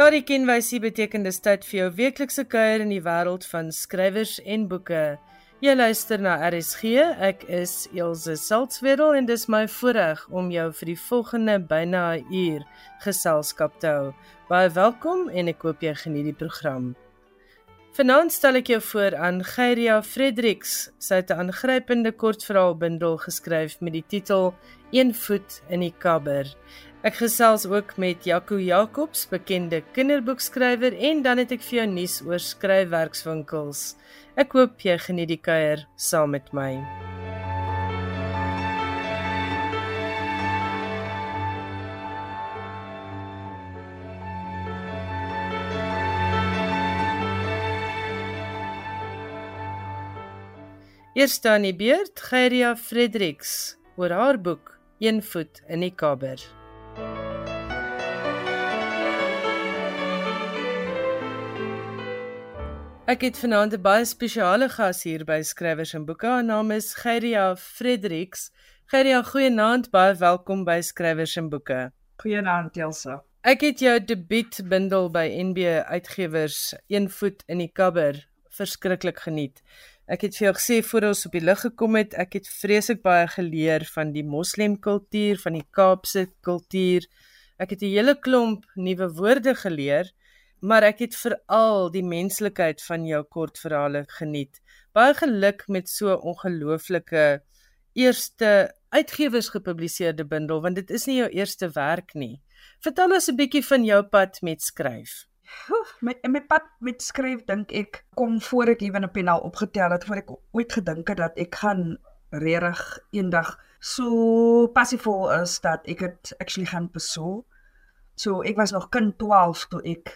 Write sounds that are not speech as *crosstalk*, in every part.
Daardie kenwysie beteken dis tyd vir jou weeklikse kuier in die wêreld van skrywers en boeke. Jy luister na RSG. Ek is Elsje Salzwetel en dis my voorreg om jou vir die volgende byna 'n uur geselskap te hou. Baie welkom en ek hoop jy geniet die program. Vanaand stel ek jou voor aan Geyria Fredericks. Sy het 'n aangrypende kortverhaalbundel geskryf met die titel Een voet in die kabber. Ek gesels ook met Jaco Jacobs, bekende kinderboekskrywer en dan het ek vir jou nuus oor skryfwerkswinkels. Ek hoop jy geniet die kuier saam met my. Eerste aan die beurt, Geyria Fredericks oor haar boek Een voet in die kabber. Ek het vanaand 'n baie spesiale gas hier by Skrywers en Boeke. Haar naam is Geyria Fredericks. Geyria, goeienaand, baie welkom by Skrywers en Boeke. Goeienaand, Elsa. Ek het jou debuutbundel by NB Uitgewers, Een voet in die kabber, verskriklik geniet. Ek het vir jou gesê voor ons op die lig gekom het, ek het vreeslik baie geleer van die moslemkultuur, van die Kaapse kultuur. Ek het 'n hele klomp nuwe woorde geleer maar ek het veral die menslikheid van jou kortverhale geniet. Baie geluk met so ongelooflike eerste uitgewers gepubliseerde bundel want dit is nie jou eerste werk nie. Vertel ons 'n bietjie van jou pad met skryf. Met my pad met skryf dink ek kom voor ek ewen 'n penaal opgetel het voor ek ooit gedink het dat ek gaan regtig eendag so passievol is dat ek dit actually gaan besoek. So ek was nog kind 12 toe ek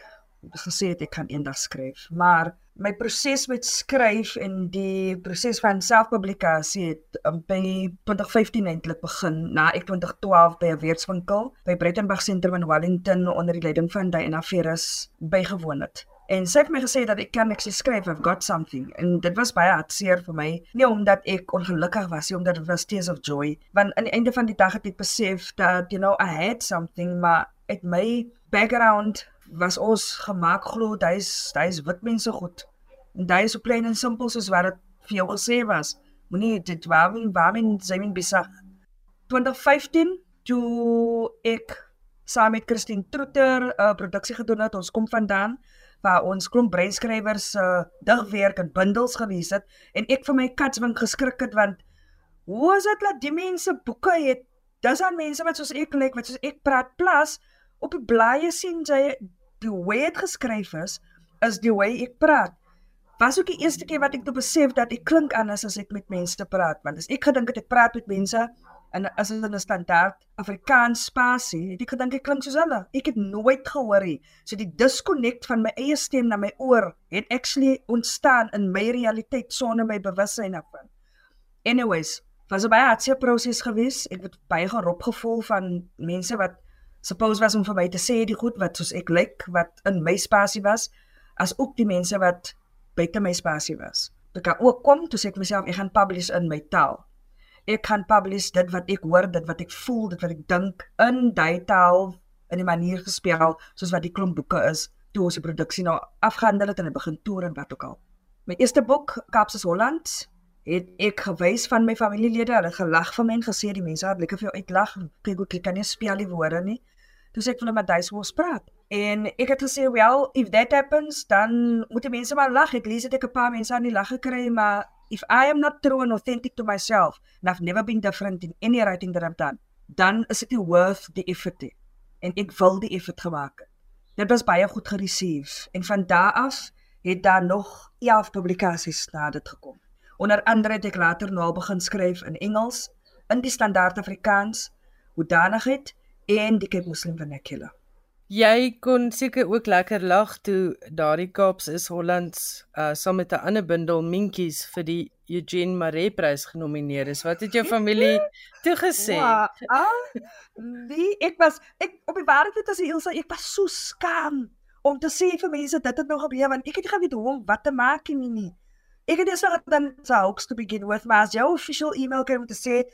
gesê het ek gaan eendag skryf, maar my proses met skryf en die proses van selfpublikasie het um, by 2015 eintlik begin na ek 2012 by 'n weerswinkel by Brettenberg Sentrum in Wellington onder die leiding van Diana Ferris bygewoon het. En sy het my gesê dat ek kan ek skryf I've got something. En dit was baie hartseer vir my nie omdat ek ongelukkig was nie omdat dit was tears of joy. Want aan die einde van die dag het ek besef dat you know I had something maar het my background was ons gemaak glo hy's hy's wit mense goed. En hy is so klein en simpel soos wat dit vir jou gesê was. Moenie dit waarin waarin sy min besig. 2015 toe ek saam met Christine Trotter 'n uh, produksie gedoen het. Ons kom vandaan waar ons klomp breinskrywers uh, digwerk en bundels gelees het en ek vir my katswink geskrik het want hoe is dit dat die mense boeke het? Dis aan mense wat soos ek lyk, wat soos ek praat plus op die blaaie sien jy die way dit geskryf is, is die way ek praat. Was ook die eerste keer wat ek toe besef dat ek klink anders as ek met mense praat, want as ek gedink het ek praat met mense en as dit 'n standaard Afrikaans spasie, het ek gedink ek klink soos hulle. Ek het nooit gehoor nie. So die disconnect van my eie stem na my oor het actually ontstaan in my realiteit sonder my bewussyn af. Anyways, was 'n baie hartseer proses geweest. Ek het baie gerop gevoel van mense wat suppose was om vir my te sê die goed wat soos ek lyk wat in my spasie was as ook die mense wat buite my spasie was. Dit kan ook kom toe sê ek myself ek gaan publish in my taal. Ek kan publish dit wat ek hoor, dit wat ek voel, dit wat ek dink in daai taal in 'n manier gespeel soos wat die klomp boeke is toe ons die produksie nou afgehandel het en dit begin toer en wat ook al. My eerste boek Kaapse Holland het ek gewys van my familielede, hulle gelag van my en gesê die mense het lekker vir jou uitlag. Kyk ek kan nie speel die woorde nie. Toe sê ek vir hulle maar duis wou praat. En ek het gesê, "Well, if that happens, dan moet die mense maar lag. Ek lees dit ek 'n paar mense aan die lag gekry, maar if I am not true and authentic to myself, and I've never been different in any writing that I've done, dan is dit worth the effort. Nie. En ek wil die effort gemaak het. Dit was baie goed gereceive en van daar af het daar nog 11 publikasies na dit gekom. Onder andere het ek later nou al begin skryf in Engels, in die standaard Afrikaans, hoedanigheid Cape Muslim vernacular. Jy kon seker ook lekker lag toe daardie Kaaps is Hollands uh saam met 'n ander bundel Minkies vir die Eugene Maree Prys genomineer is. Wat het jou familie toe gesê? Ja, ah, wie ek was ek op die waarheid het as Elsa ek was so skaam om te sê vir mense dit het nog gebeur want ek het nie geweet hoe om wat te maak nie nie. Ek het net dan sou to begin with maar as jou official email kom te sê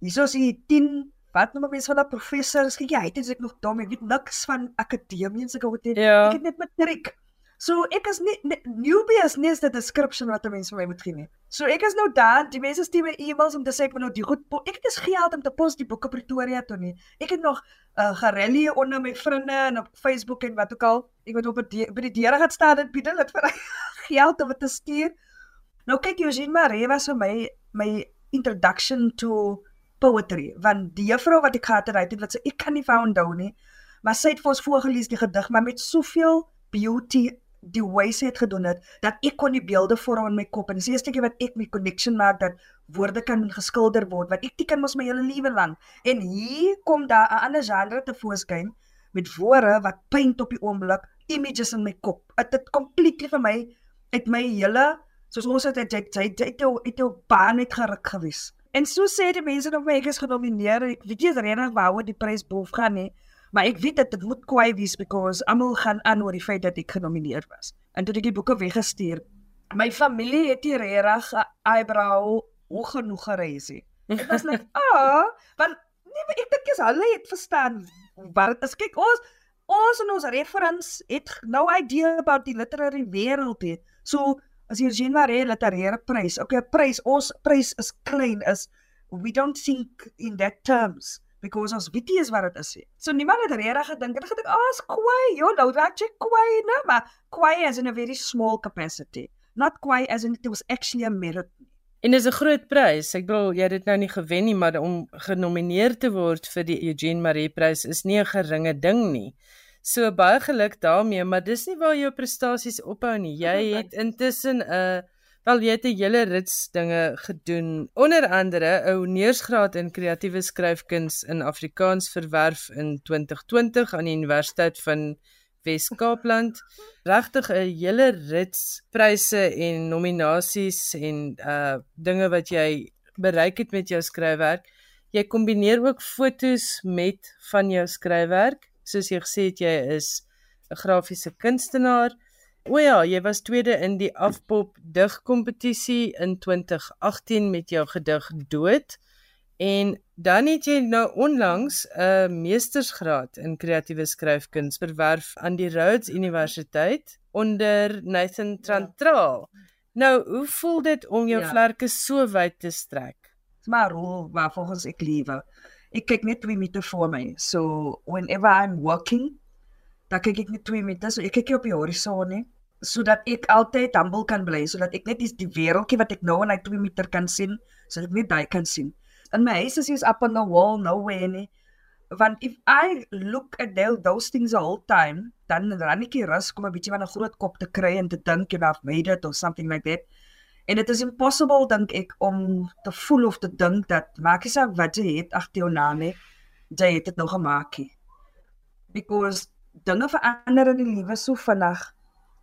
hierso is die 10 wat noem mense van 'n professor? Skielik hy het ek nog dom, ek weet niks van akademie en sulke goed nie. Ja. Ek het net matriek. So ek is nie, nie newbie is nie 'n description wat 'n mens vir my moet gee nie. So ek is nou daar, die mense stuur my e-mails om te sê ek moet nou die goed ek het dis geld om te pos die boeke Pretoria toe nie. Ek het nog uh, gerellie onder my vriende en op Facebook en wat ook al. Ek moet op by die deure gaan staan en bied hulle vir *laughs* geld om dit te stuur. Nou kyk Eugene Maree was vir my my introduction to poetry want die juffrou wat ek gehad het, het wat sy ek kan nie van onthou nie, maar sy het vir ons voorgeles die gedig maar met soveel beauty die way sy het gedoen het dat ek kon die beelde vorm in my kop en sies stukkie wat ek my connection maak dat woorde kan geskilder word wat ek teken mos my hele lewe lank en hier kom daar 'n ander genre te voorskyn met woorde wat paint op die oomblik images in my kop dit het completely vir my uit my hele soos ons het jy jy jy het jou baan net geruk gewees En so sê die mense dan ek is genomineer. Ek weet nie regtig waaroor die prys boef gaan nie, maar ek weet dat dit moet kwai wees because almal gaan aan oor die feit dat ek genomineer was. En toe ek die boeke weggestuur, my familie het hier regtig 'n eyebrow hoog genoeg gereis. Dit was net, *laughs* "Ah, want nee, maar ek dink jy's hulle het verstaan wat dit is. Kyk, ons ons en ons reference het no idea about die literary wêreld nie. So as jy Jean Marais literêre prys. Okay, prys, ons prys is klein is we don't think in that terms because ons weet nie wat dit is nie. So niemand het regtig gedink. Hulle gedink, "Ag, oh, is kwai. Jo, nou dat jy kwai, nee, maar kwai is in a very small capacity. Not kwai as in it was actually a merit. En dis 'n groot prys. Ek bedoel, jy het dit nou nie gewen nie, maar om genomineer te word vir die Eugene Marais prys is nie 'n geringe ding nie. So baie geluk daarmee, maar dis nie waar jou prestasies ophou nie. Jy het intussen 'n uh, wel jy het 'n hele rits dinge gedoen. Onder andere 'n honeursgraad in kreatiewe skryfkuns in Afrikaans verwerf in 2020 aan die Universiteit van Wes-Kaapland. Regtig 'n hele rits pryse en nominasies en uh dinge wat jy bereik het met jou skryfwerk. Jy kombineer ook fotos met van jou skryfwerk soos jy gesê het jy is 'n grafiese kunstenaar. O ja, jy was tweede in die Afpop digkompetisie in 2018 met jou gedig Dood. En dan het jy nou onlangs 'n meestersgraad in kreatiewe skryfkuns verwerf aan die Rhodes Universiteit onder Nathan Trantraal. Ja. Nou, hoe voel dit om jou ja. vlerke so wyd te strek? Dis maar rol waar volgens ek lewe ek kyk net 2 meter voor my. So whenever I'm working, dan kyk ek net 2 meter. So ek kyk op die horison nie sodat ek altyd humble kan bly, sodat ek net die wêreldjie wat ek nou in hy 2 meter kan sien, sodat ek net daai kan sien. In my huis is up on the wall nowhere nie. Want if I look at those things the whole time, dan ran ek hier rus kom 'n bietjie van 'n groot kop te kry en te dink jy have made it or something like that. En dit is impossible dink ek om te voel of te dink dat maak nie saak wat jy het agter jou naam nie, jy het dit nou gemaak nie. Because dinge verander in die lewe so vinnig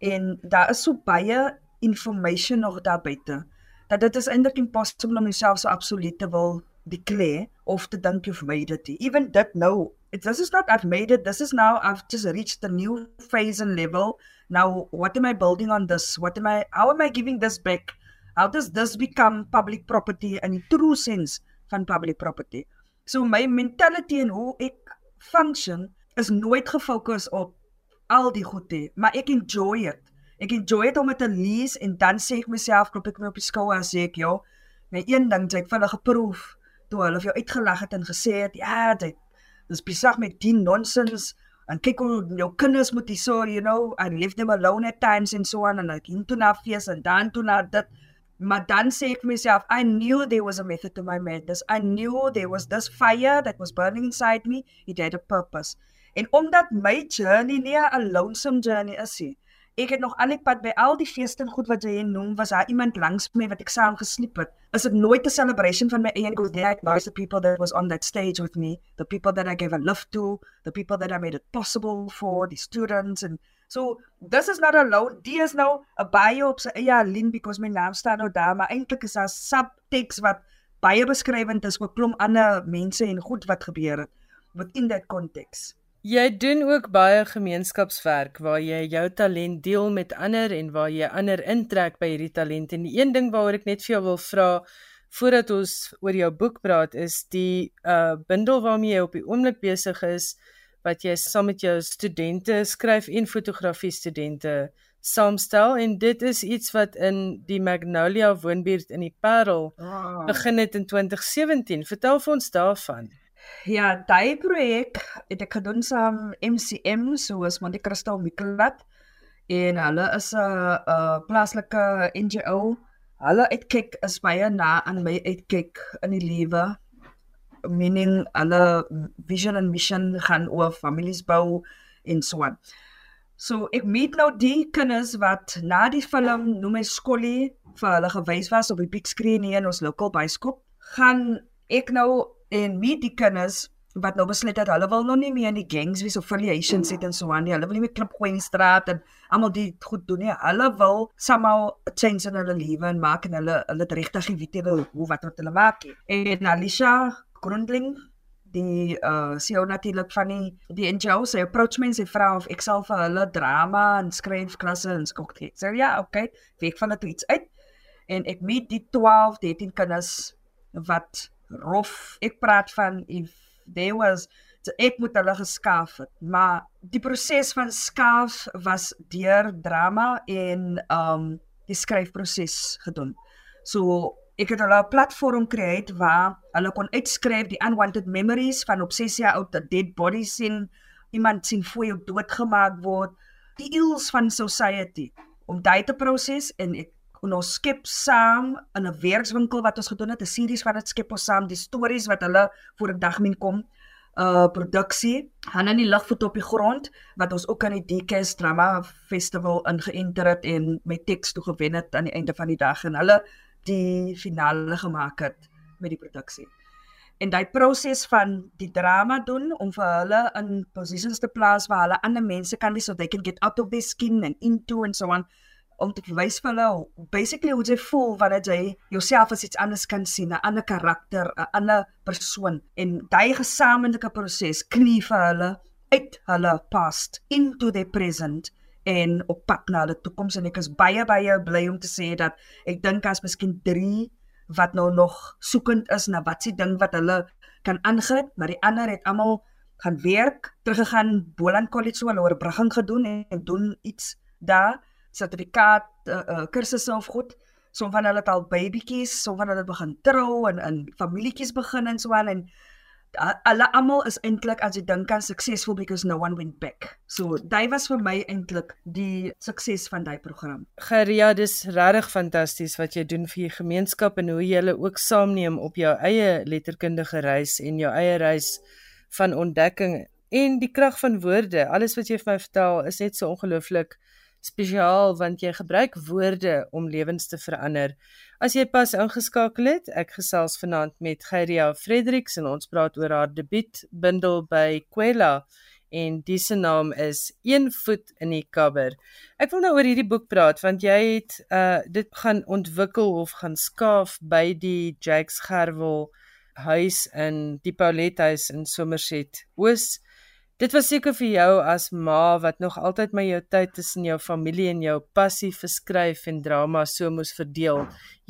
en daar is so baie information nog daar buite dat dit is eintlik impossible om jouself so absoluut te wil declare of te dink you've made it. Even that no, it this is not I've made it. This is now I've just reached a new phase and level. Now what am I building on this? What am I how am I giving this back? How does this become public property in the true sense van public property. So my mentality en hoe ek function is nooit gefokus op al die goede maar ek enjoy it. Ek enjoy dit om dit te lees en dan sê ek myself klop ek my op die skouer en sê ek ja my een ding het van 'n geproef toe hulle vir jou uitgeleg het en gesê het ja dit is besig met die nonsens en kyk hoe jou kinders moet hier so you know and leave them alone at times and so on and like into na fees en dan toe na dit Maar dan sê ek myself, I knew there was a method to my madness. I knew there was this fire that was burning inside me. It had a purpose. En omdat my journey nie 'n lonesome journey is nie. Ek het nog al die pad by al die feeste en goed wat jy noem, was daar iemand langs my wat ek saam gesleep het. Is dit nooit 'n celebration van my eie goals there was the people that was on that stage with me, the people that I gave a love to, the people that I made it possible for, the students and So this is not alone. Die is nou 'n bio op sy eie lyn because my naam staan nou daar, maar eintlik is daar subtext wat baie beskrywend is oor klomp ander mense en goed wat gebeur het within that context. Jy doen ook baie gemeenskapswerk waar jy jou talent deel met ander en waar jy ander intrek by hierdie talent. En die een ding waaroor ek net vir jou wil vra voordat ons oor jou boek praat is die uh bundel waarmee jy op die oomblik besig is wat jy saam met jou studente skryf en fotografie studente saamstel en dit is iets wat in die Magnolia woonbuurt in die Parel oh. begin het in 2017. Vertel vir ons daarvan. Ja, daai projek het ek gedoen saam MCM soos Monte Cristo Mikkelat en hulle is 'n 'n plaaslike NGO. Hulle uitkyk is baie na aan my uitkyk in die lewe. Meaning hulle vision and mission gaan oor families bou en so aan. So ek meet nou die kinders wat na die film noem my Skolly vir hulle gewys was op die big screen hier in ons local bioskop. Gaan ek nou en meet die kinders wat nou besluit het hulle wil nog nie meer in die gangs wees of affiliations sit en so aan nie. Hulle wil nie meer klip gooi in die straat en almal dit goed doen nie. Hulle wil somehow change in hulle lewe en maak en hulle hulle het regtig weet hulle hoe wat wat hulle maak. En Alicia Grundling die uh CEO natuurlik van die die NGO se approach mense vra of ek sal vir hulle drama en skryf klasse en skok gee. So ja, okay. Week van dit iets uit. En ek meet die 12, 13 kinders wat rof. Ek praat van if there was ek moet hulle geskaaf het, maar die proses van skaaf was deur drama en um die skryfproses gedoen. So ek het hulle 'n platform gecreate waar hulle kon uitskryf die unwanted memories van obsessie oud the dead bodies sien iemand sien voor jou doodgemaak word. Die ills van society om dit te proses en ek en ons skep saam in 'n werkswinkel wat ons gedoen het 'n series wat dit skep ons saam die stories wat hulle voor 'n dag min kom uh produksie han in die ligvoet op die grond wat ons ook aan die DKS drama festival ingeënter het en met teks toe gewen het aan die einde van die dag. En hulle die finale gemaak het met die produksie. En daai proses van die drama doen om vir hulle in posisies te plaas waar hulle ander mense kan wees so they can get out of their skin and into and so on om te wys vir hulle basically hoe jy voel wanneer jy jouself as iets anders kan sien, 'n ander karakter, 'n ander persoon en daai gesamentlike proses knie vir hulle uit hulle past into their present en op pad na die toekoms en ek is baie baie bly om te sê dat ek dink as miskien 3 wat nou nog soekend is na wat se ding wat hulle kan aangryp, maar die ander het almal gaan werk, teruggegaan Boland College so hulle oorbrugging gedoen en doen iets daar sertifikaat uh, uh, kursusse of goed. Som van hulle het al babytjies, som van hulle het begin trou en in familietjies begin en so aan en hulle almal is eintlik as jy dink aan suksesvol because no one went back. So dit was vir my eintlik die sukses van daai program. Geria, dis regtig fantasties wat jy doen vir die gemeenskap en hoe jy hulle ook saamneem op jou eie letterkundige reis en jou eie reis van ontdekking en die krag van woorde. Alles wat jy vir my vertel is net so ongelooflik spesiaal want jy gebruik woorde om lewens te verander. As jy pas ingeskakel het, ek gesels vanaand met Geyria Fredericks en ons praat oor haar debuutbundel by Kwela en die se naam is Een voet in die kabber. Ek wil nou oor hierdie boek praat want jy het uh dit gaan ontwikkel of gaan skaaf by die Jakes Gerwel huis in die Paulet huis in Somerset Oos. Dit was seker vir jou as ma wat nog altyd my jou tyd tussen jou familie en jou passie vir skryf en drama so moes verdeel.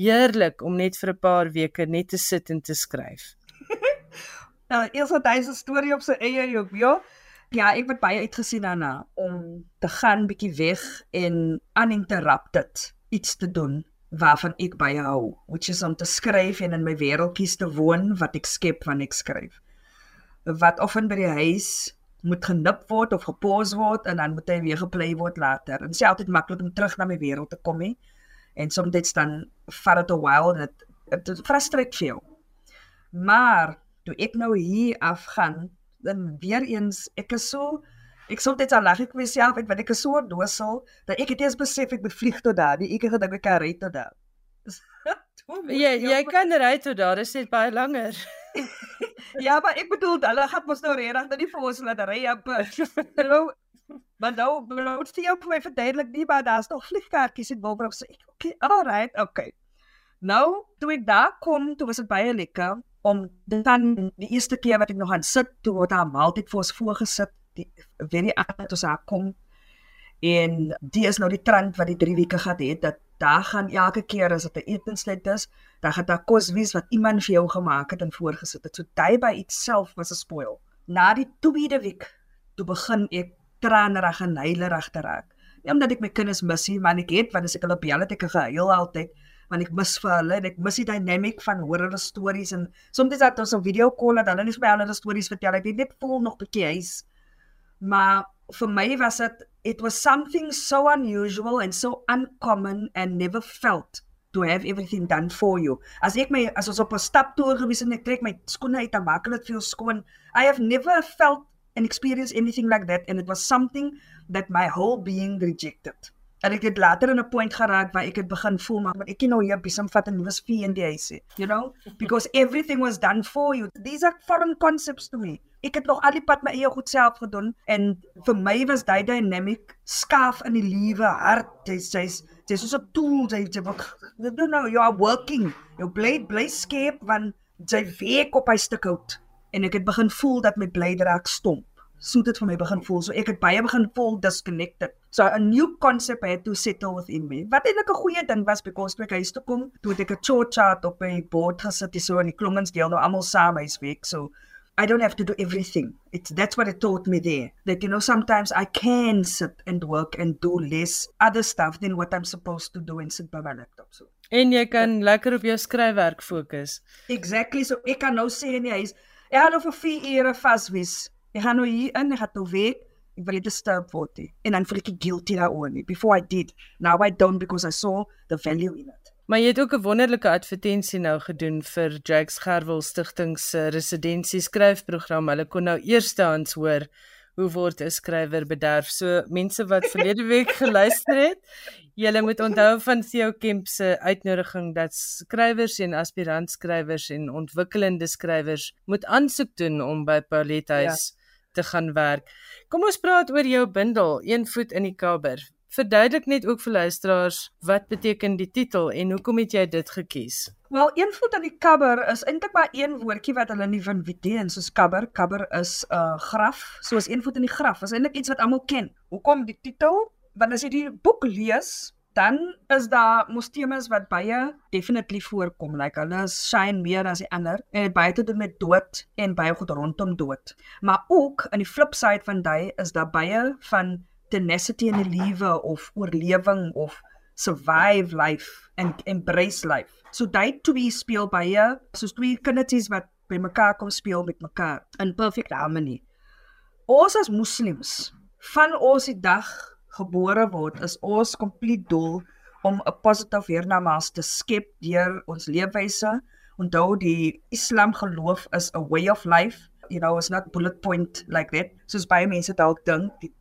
Heerlik om net vir 'n paar weke net te sit en te skryf. *laughs* nou, eers het hy 'n storie op sy eie jou ja. Ja, ek het baie uitgesien daarna om te gaan bietjie weg en uninterrupted iets te doen waarvan ek baie hou, which is om te skryf en in my wêreldjies te woon wat ek skep wanneer ek skryf. Wat often by die huis moet genip word of gepos word en dan moet hy weer geplay word later. En dit is altyd maklik om terug na my wêreld te kom nie. En soms dan vat dit 'n while en dit dit frustreer veel. Maar toe ek nou hier afgaan, dan weer eens ek is so ek sou dit al lag ek myself uit want ek is so dosel dat ek het eers besef ek moet vlieg tot daar. Die ek het gedink ek kan ry tot daar. *laughs* Ja, jy kan ry tot daar, dit is net baie langer. Ja, maar ek bedoel, hulle gaan mos nou regtig nou nie vir ons laat ry op. Hallo. Maar nou, nou het jy op my verduidelik nie, maar daar's nog vliegkaartjies in Wilbraf sê. Okay, alright, okay. Nou, toe ek daar kom, toe was dit baie lekker om dan die eerste keer wat ek nog aan sit, toe word daar maaltyd vir ons voorgesit, die weet nie aan dat ons daar kom. En die is nou die trend wat die 3 weke gehad het dat daar gaan elke keer as dit 'n etenslet is, dan gaan daar kos wees wat iemand vir jou gemaak het en voorgesit het. So daai by itself was 'n spoil. Na die tweede week, toe begin ek tranerig en huilerig te raak. Nie omdat ek my kinders mis nie, maar ek het want as ek hulle bel het ek gehuil altyd want ek mis vir hulle en ek mis die dynamic van hoor hulle stories en soms dat ons 'n video call het, hulle net vir hulle stories vertel. Het net voel nog bietjie huis. Maar vir my was dit it was something so unusual and so uncommon and never felt to have everything done for you. As ek my as ons op 'n stap toer gewees en ek trek my skoene uit en maak dit veel skoon, I have never felt and experienced anything like that and it was something that my whole being rejected. En ek het later in 'n point geraak waar ek het begin voel maar ek kan nou hier besom vat en was vir in die huis, you know, because everything was done for you. These are foreign concepts to me. Ek het nog al die pad my eie goed self gedoen en vir my was daai dynamic skaaf in die liewe hart. Dis jy's jy's so 'n tool jy jy wat no no you are working. Jou blade bly skep van jy week op hy stuk hout en ek het begin voel dat my blade raak stomp. So dit vir my begin voel. So ek het baie begin voel disconnected. So a new concept had to settle within me. Wat eintlik 'n goeie ding was because ek huis toe kom, toe ek 'n chart op my bord gesit, so in die klomens deel nou almal saam huiswerk. So I don't have to do everything. It's that's what it taught me there. That you know sometimes I can sit and work and do less other stuff than what I'm supposed to do and sit by my laptop. So en jy kan uh, lekker op jou skryfwerk fokus. Exactly. So ek kan nou sê in die huis, ek gaan nou vir 4 ure vas wees. Ek gaan nou hier in, ek gaan nou werk. Ek wil dit disturb word. En dan voel ek guilty daaroor nie. Before I did. Now I don't because I saw the value in it. Maar jy het ook 'n wonderlike advertensie nou gedoen vir Jakes Gerwel Stichting se residensie skryfprogram. Hulle kon nou eerstehands hoor hoe word 'n skrywer bederf. So mense wat verlede week *laughs* geluister het, julle moet onthou van Theo Kemp se uitnodiging dat skrywers en aspirant skrywers en ontwikkelende skrywers moet aansoek doen om by Paulethuis ja. te gaan werk. Kom ons praat oor jou bundel, Een voet in die kaber. Verduidelik net ook vir luisteraars wat beteken die titel en hoekom het jy dit gekies? Wel, een voet aan die kabber is eintlik maar een woordjie wat hulle nie van weet soos kabber. Kabber is 'n uh, graf, soos een voet in die graf. Is eintlik iets wat almal ken. Hoekom die titel? Want as jy die boek lees, dan is daar mostemes wat baie definitely voorkom. Like hulle shine meer as die ander en dit baie te doen met dood en baie goed rondom dood. Maar ook aan die flip side van daai is daar baie van tenacity in die lewe of oorlewing of survive life and embrace life. So daai twee speel baie soos twee kindertjies wat by mekaar kom speel met mekaar in perfect harmony. Ons as moslems van ons die dag gebore word is ons kompleet doel om 'n positive hiernamaals te skep deur ons leefwyse. Onthou die Islam geloof is a way of life. You know, it's not bullet point like that. Soos baie mense dalk dink, die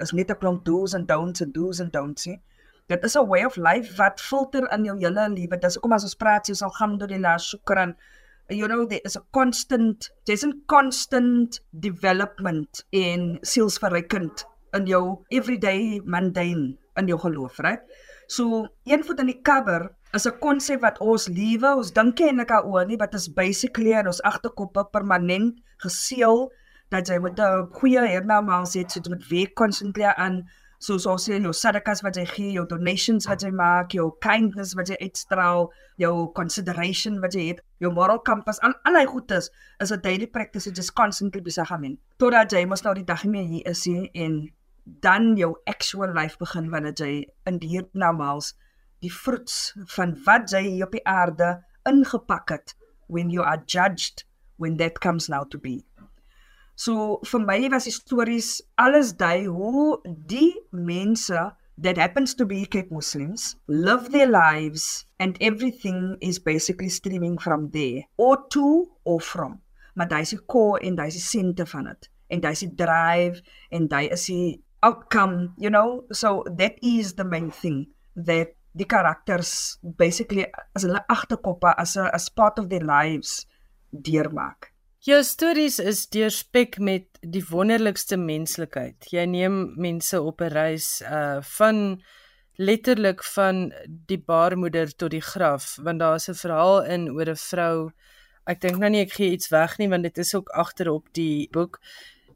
is net 'n klomp do's en don'ts en do's en don'ts nie. Dit is 'n way of life wat filter in jou hele lewe. Dis hoekom as ons praat jy sal gaan deur die las shukran. You know there is a constant there's a constant development in sielsverrykkend in jou everyday mundane in jou geloof, right? So een voet in die kabber is 'n konsep wat ons lewe, ons dink en ek oor nie, but is basically in ons agterkoppe permanent geseël dat jy met 'n goeie hernamaal sit, so jy moet weer konsentreer aan soos ons sê jou sadakas wat jy gee, jou donations wat jy maak, jou kindness wat jy uitstraal, jou consideration wat jy het, jou moral compass, al allei goedes is 'n daily practice jy just constantly besig aan. Totdat jy mos nou die dag mee hier is hier en dan jou actual life begin wanneer jy in die hiernamaals die vrugte van wat jy hier op die aarde ingepak het when you are judged when that comes now to be. So vir my was die stories alles dui hoe die mense that happens to be Cape Muslims live their lives and everything is basically streaming from there or to or from. Maar daai is die core en daai is die sente van dit en daai is die drive en daai is die outcome, you know? So that is the main thing that die karakters basically as hulle agterkoppe as 'n as part of their lives deurmaak. Jou stories is deurspek met die wonderlikste menslikheid. Jy neem mense op 'n reis uh van letterlik van die baarmoeder tot die graf, want daar's 'n verhaal in oor 'n vrou. Ek dink nou nie ek gee iets weg nie want dit is ook agterop die boek.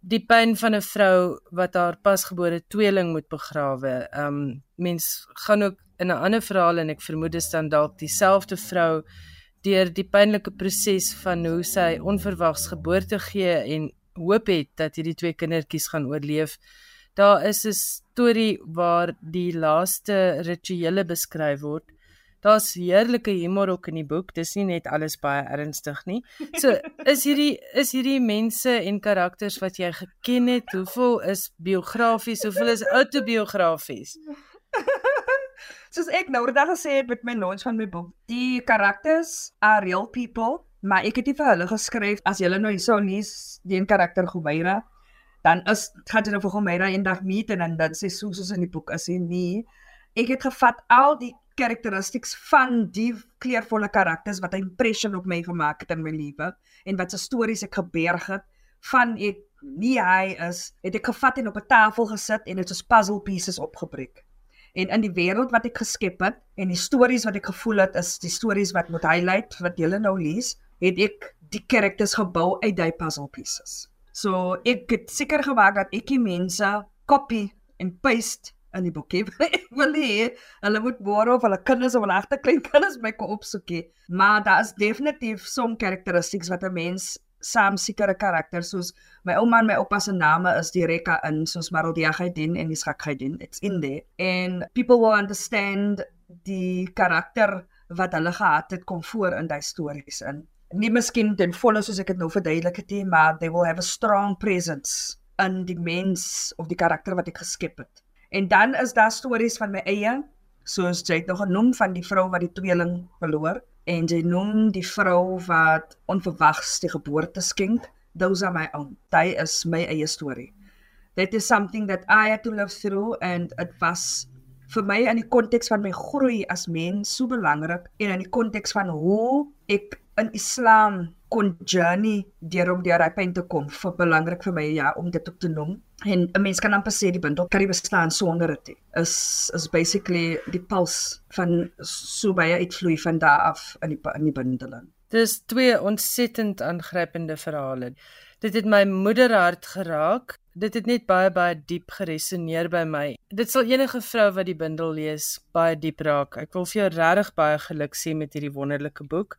die pyn van 'n vrou wat haar pasgebore tweeling moet begrawe. Um mens gaan ook in 'n ander verhaal en ek vermoed dit staan dalk dieselfde vrou deur die pynlike proses van hoe sy onverwags geboorte gee en hoop het dat hierdie twee kindertjies gaan oorleef. Daar is 'n storie waar die laaste rituele beskryf word. Daar's heerlike humor ook in die boek. Dis nie net alles baie ernstig nie. So, *laughs* is hierdie is hierdie mense en karakters wat jy geken het, hoeveel is biografies, hoeveel is autobiografies? *laughs* Soos ek nou net gesê het met my launch van my boek, die karakters are real people, maar ek het dit vir hulle geskryf as julle nou hierso lees die een karakter Gomeira, dan is gaan jy nou vir Gomeira eendag meet en dan dan sê soos soos in die boek as hy nie ek het gevat al die karakteristiks van die kleurvolle karakters wat 'n impression op my gemaak het in my lewe en wat se stories ek geberg het. Van ek nie hy is het ek gevat en op 'n tafel gesit en dit soos puzzle pieces opgebreek en in die wêreld wat ek geskep het en die stories wat ek gevoel het is die stories wat moet highlight wat julle nou lees, het ek die karakters gebou uit daai puzzle pieces. So ek het seker gemaak dat ek die mense copy en paste in die boekie. *laughs* ek wil hê hulle moet môre of hulle kinders of hulle agter klein kinders my kom opsoekie. Maar daar is definitief some characteristics wat 'n mens saam sekere karakters soos my ouma en my oupa se name is direk in soos Marodia Gaidin en Isak Gaidin it's in there. And people will understand die karakter wat hulle gehad het kom voor in daai stories in. Nie miskien ten volle soos ek dit nou verduidelik het nie maar they will have a strong presence in die mens of die karakter wat ek geskep het. En dan is daar stories van my eie soos jy het nog genoem van die vrou wat die tweeling verloor en jy noem die vrou wat onverwags die geboorte skenk those are my own. They is my eie story that is something that i had to live through and it was vir my in die konteks van my groei as mens so belangrik en in die konteks van hoe ek in islam kon journey deur om deur daai pyn te kom vir belangrik vir my ja om dit op te noem. En 'n mens kan amper sê die bindel kan nie bestaan sonder dit is is basically die puls van so baie uitvloei van daar af in die in die bindel dis twee ontsettend aangrypende verhale. Dit het my moederhart geraak. Dit het net baie baie diep geresoneer by my. Dit sal enige vrou wat die bindel lees baie diep raak. Ek wil vir jou regtig baie geluk sê met hierdie wonderlike boek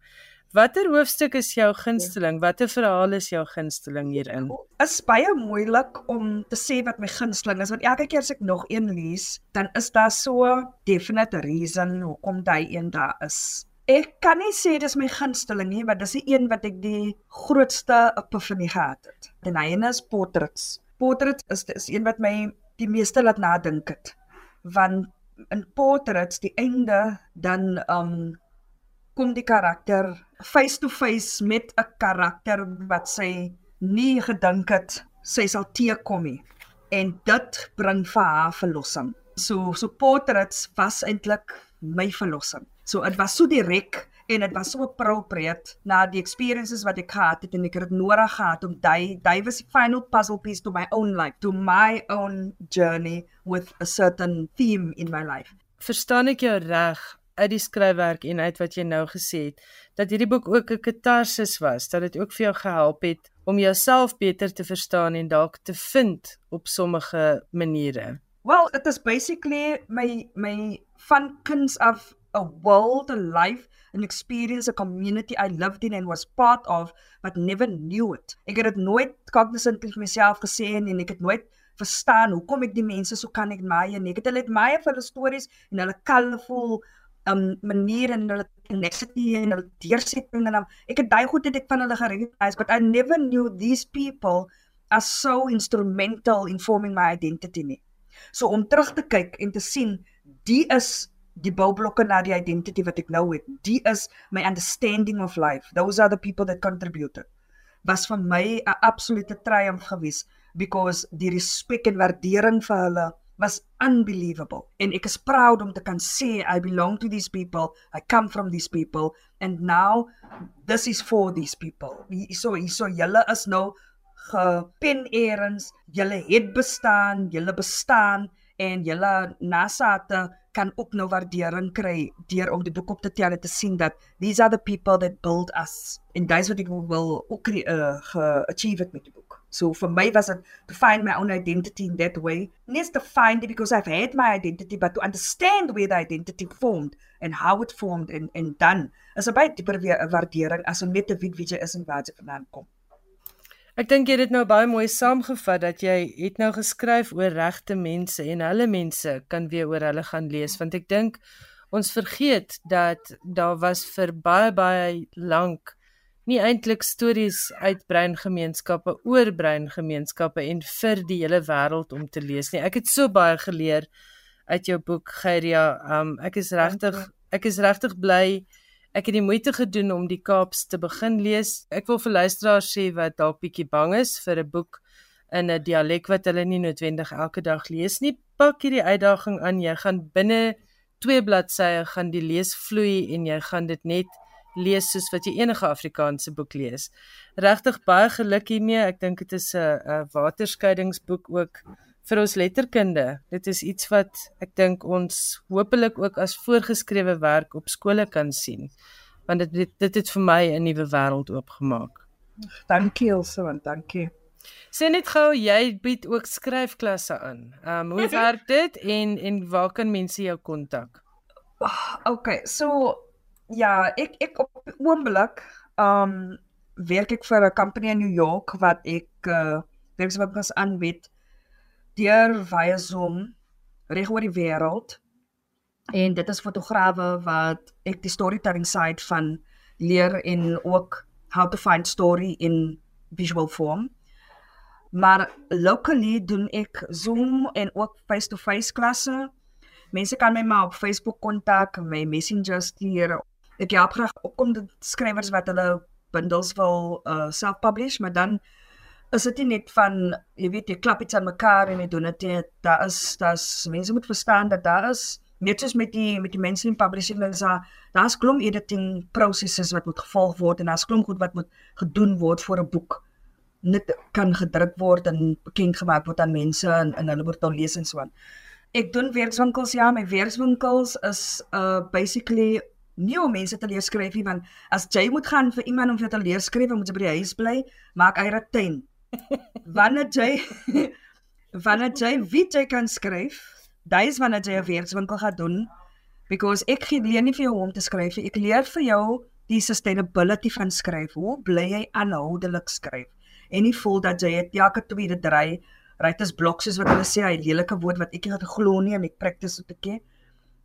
Watter hoofstuk is jou gunsteling? Watter verhaal is jou gunsteling hierin? Is baie moeilik om te sê wat my gunsteling is want elke keer as ek nog een lees, dan is daar so definite reason hoekom daai een daar is. Ek kan nie sê dis my gunsteling nie, maar dis die een wat ek die grootste epiphany gehad het. Die ene is Portraits. Portraits is is een wat my die meeste laat nadink het. Want in Portraits die einde dan um kom die karakter face to face met 'n karakter wat sy nie gedink het sy sal teekom nie en dit bring vir haar verlossing. So so portraits was eintlik my verlossing. So dit was so direk en dit was so appropriate na die experiences wat ek gehad het en ek het nodig gehad om daai daai was die final puzzle piece to my own life, to my own journey with a certain theme in my life. Verstaan ek jou reg? Uit die skryfwerk en uit wat jy nou gesê het dat hierdie boek ook 'n katarsis was, dat dit ook vir jou gehelp het om jouself beter te verstaan en dalk te vind op sommige maniere. Well, it is basically my my fun kins of a world, a life, an experience, a community I lived in and was part of but never knew it. Ek het dit nooit cognizant vir myself gesê en ek het nooit verstaan hoekom ek die mense so kan ek my en ek het hulle het my vir hulle stories en hulle colorful um manier en hulle tenacity en hulle deursetting en um, ek het daai goed het ek van hulle gerecognize but I never knew these people are so instrumental in forming my identity nie. So om terug te kyk en te sien die is die boublokke na die identity wat ek nou het. Die is my understanding of life. Those are the people that contributed. Was vir my 'n absolute triumph geweest because die respek en waardering vir hulle was unbelievable. And ek is proud om te kan sê I belong to these people. I come from these people. And now this is for these people. So so julle is nou gepen erens. Julle het bestaan julle bestaan. En julle nasate kan ook nou waardering kry deur om die boek op te tel en te sien dat these are the people that build us. En dis wat ek wil ook uh, achieve met die boek So for me was it to find my own identity in that way. Not to find it because I've had my identity, but to understand where the identity formed and how it formed and and dan is 'n baie dieper waardering as om net te weet wie jy is en waar jy vandaan kom. Ek dink jy het dit nou baie mooi saamgevat dat jy het nou geskryf oor regte mense en hulle mense kan weer oor hulle gaan lees want ek dink ons vergeet dat daar was vir baie baie lank nie eintlik stories uit breingemeenskappe oor breingemeenskappe en vir die hele wêreld om te lees nie. Ek het so baie geleer uit jou boek Geyria. Um ek is regtig ek is regtig bly Ek het die moeite gedoen om die Kaaps te begin lees. Ek wil vir luisteraars sê wat dalk bietjie bang is vir 'n boek in 'n dialek wat hulle nie noodwendig elke dag lees nie. Pak hierdie uitdaging aan. Jy gaan binne 2 bladsye gaan die lees vloei en jy gaan dit net lees soos wat jy enige Afrikaanse boek lees. Regtig baie geluk hiermee. Ek dink dit is 'n waterskeidingsboek ook vir ons letterkunde. Dit is iets wat ek dink ons hopelik ook as voorgeskrewe werk op skole kan sien. Want dit dit, dit het vir my 'n nuwe wêreld oopgemaak. Dankie Elsə, want dankie. Sien net gou jy bied ook skryfklasse aan. Ehm um, hoe werk dit en en waar kan mense jou kontak? Oh, okay, so ja, ek ek op oomblik ehm um, werk ek vir 'n company in New York wat ek uh werkswapens aanbied deur via Zoom reg oor die wêreld. En dit is fotograwe wat ek die storytelling side van leer en ook how to find story in visual form. Maar locally doen ek Zoom en ook face-to-face klasse. Mense kan my maar op Facebook kontak, my Messenger stuur. Ek help graag opkom die skrywers wat hulle bundels wil uh self-publish, maar dan is dit nie net van jy weet jy klap iets aan mekaar en jy doen dit net daar is daar's mense moet verstaan dat daar is net soos met die met die mense in publishing is daar daar's klomp editing prosesse wat moet gevolg word en daar's klomp goed wat moet gedoen word vir 'n boek net kan gedruk word en bekend gemaak word aan mense en, en hulle word dan lees en so aan. Ek doen werkswinkels ja, my werkswinkels is uh basically nie om mense te leer skryf nie want as jy moet gaan vir iemand om vir te leer skryf, moet jy by die huis bly, maak hy 'n tent wanneer jy wanneer *laughs* jy weet jy kan skryf, dis wanneer jy 'n werkswinkel gaan doen because ek gee leer nie vir jou om te skryf nie. Ek leer vir jou die sustainability van skryf. Hoe bly jy aanhoudelik skryf? En nie voel dat jy het elke tweede dry writers blok soos wat hulle sê, hy lelike woord wat ek nie gaan glo nie en ek op 'n keer.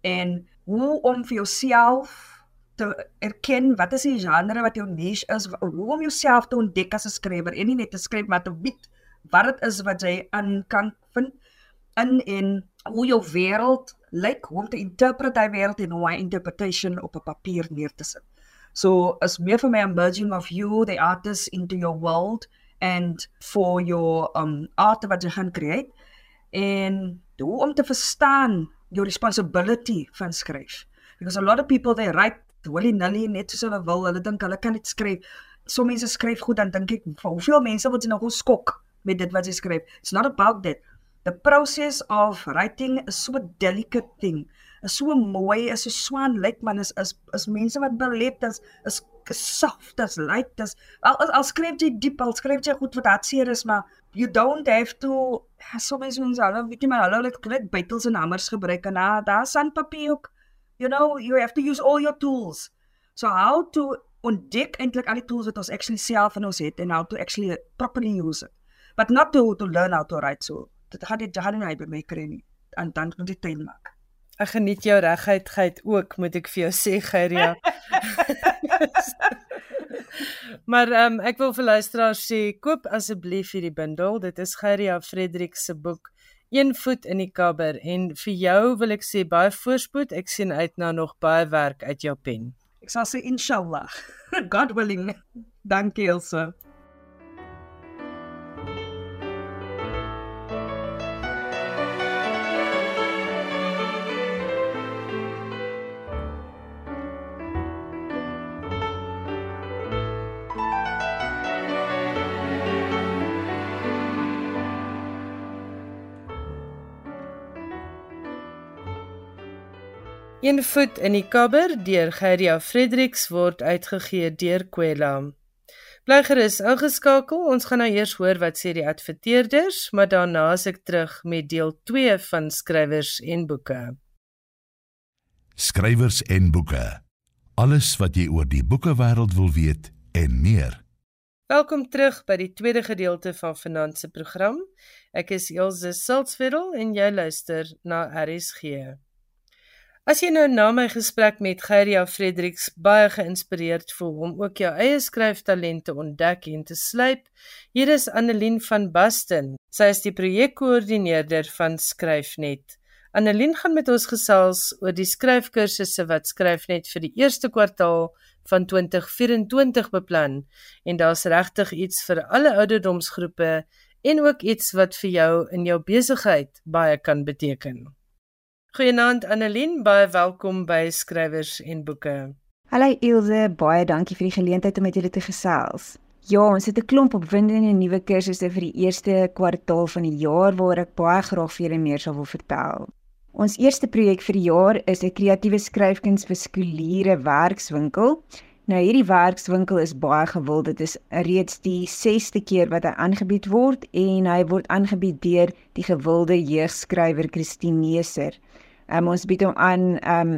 En hoe om vir jouself te erken wat is die genre wat jou niche is, hoe om jouself te ontdek as 'n skrywer en nie net te skryf maar te weet wat dit is wat jy aan kan vind in en hoe jou wêreld lyk, hoe om te interpret daai wêreld en hoe 'n interpretation op 'n papier neer te sit. So as meer vir my emerging of you the artist into your world and for your um art wat jy gaan create en hoe om te verstaan your responsibility van skryf because a lot of people they write willy nilly net soos hulle wil. Hulle dink hulle kan dit skryf. Sommige mense skryf goed dan dink ek, hoeveel mense wil jy nou geskok met dit wat jy skryf? It's not about that. The process of writing is so delicate thing. Is so mooi, is so swaan lyk man is is is mense wat beleef is is soft as light as al al skryf jy diep al skryf jy goed wat hartseer is maar you don't have to sommige mense hulle weet jy maar hulle het bytels en hamers gebruik en daar daar sandpapier ook you know, you have to use all your tools. So how to ontdek eintlik al die tools wat ons actually self in ons het en how to actually properly use it. But not to to learn how to write so. Dit gaan dit gaan nie by my kry nie. En dan moet jy tuin maak. Ek geniet jou regheidheid ook, moet ek vir jou sê, Geria. *laughs* maar ehm um, ek wil vir luisteraars sê, koop asseblief hierdie bundel. Dit is Geria Frederik se boek een voet in die kabber en vir jou wil ek sê baie voorspoed. Ek sien uit na nog baie werk uit jou pen. Ek sal sê inshallah. *laughs* God willing. Dankie Elsa. Een voet in die kabber deur Gerdia Fredericks word uitgegee deur Kwela. Bly gerus ingeskakel. Ons gaan nou eers hoor wat sê die adverteerders, maar daarna is ek terug met deel 2 van skrywers en boeke. Skrywers en boeke. Alles wat jy oor die boekewêreld wil weet en meer. Welkom terug by die tweede gedeelte van Finansie program. Ek is Elsje Siltsveld en jy luister na RSG. As jy nou na my gesprek met Geyria Fredericks baie geïnspireerd voel om ook jou eie skryftalente ontdek en te slyp, hier is Annelien van Basten. Sy is die projekkoördineerder van Skryfnet. Annelien gaan met ons gesels oor die skryfkursusse wat Skryfnet vir die eerste kwartaal van 2024 beplan en daar's regtig iets vir alle ouderdomsgroepe en ook iets wat vir jou in jou besigheid baie kan beteken. Goeienaand Annelien, baie welkom by Skrywers en Boeke. Hallo Ilse, baie dankie vir die geleentheid om met julle te gesels. Ja, ons het 'n klomp opwindende nuwe kursusse vir die eerste kwartaal van die jaar waar ek baie graag vir julle meer sal wil vertel. Ons eerste projek vir die jaar is 'n kreatiewe skryfkuns vir skooliere werkswinkel. Nou hierdie werkswinkel is baie gewild. Dit is reeds die 6ste keer wat hy aangebied word en hy word aangebied deur die gewilde jeugskrywer Christine Neser. Um, ons bied hom aan um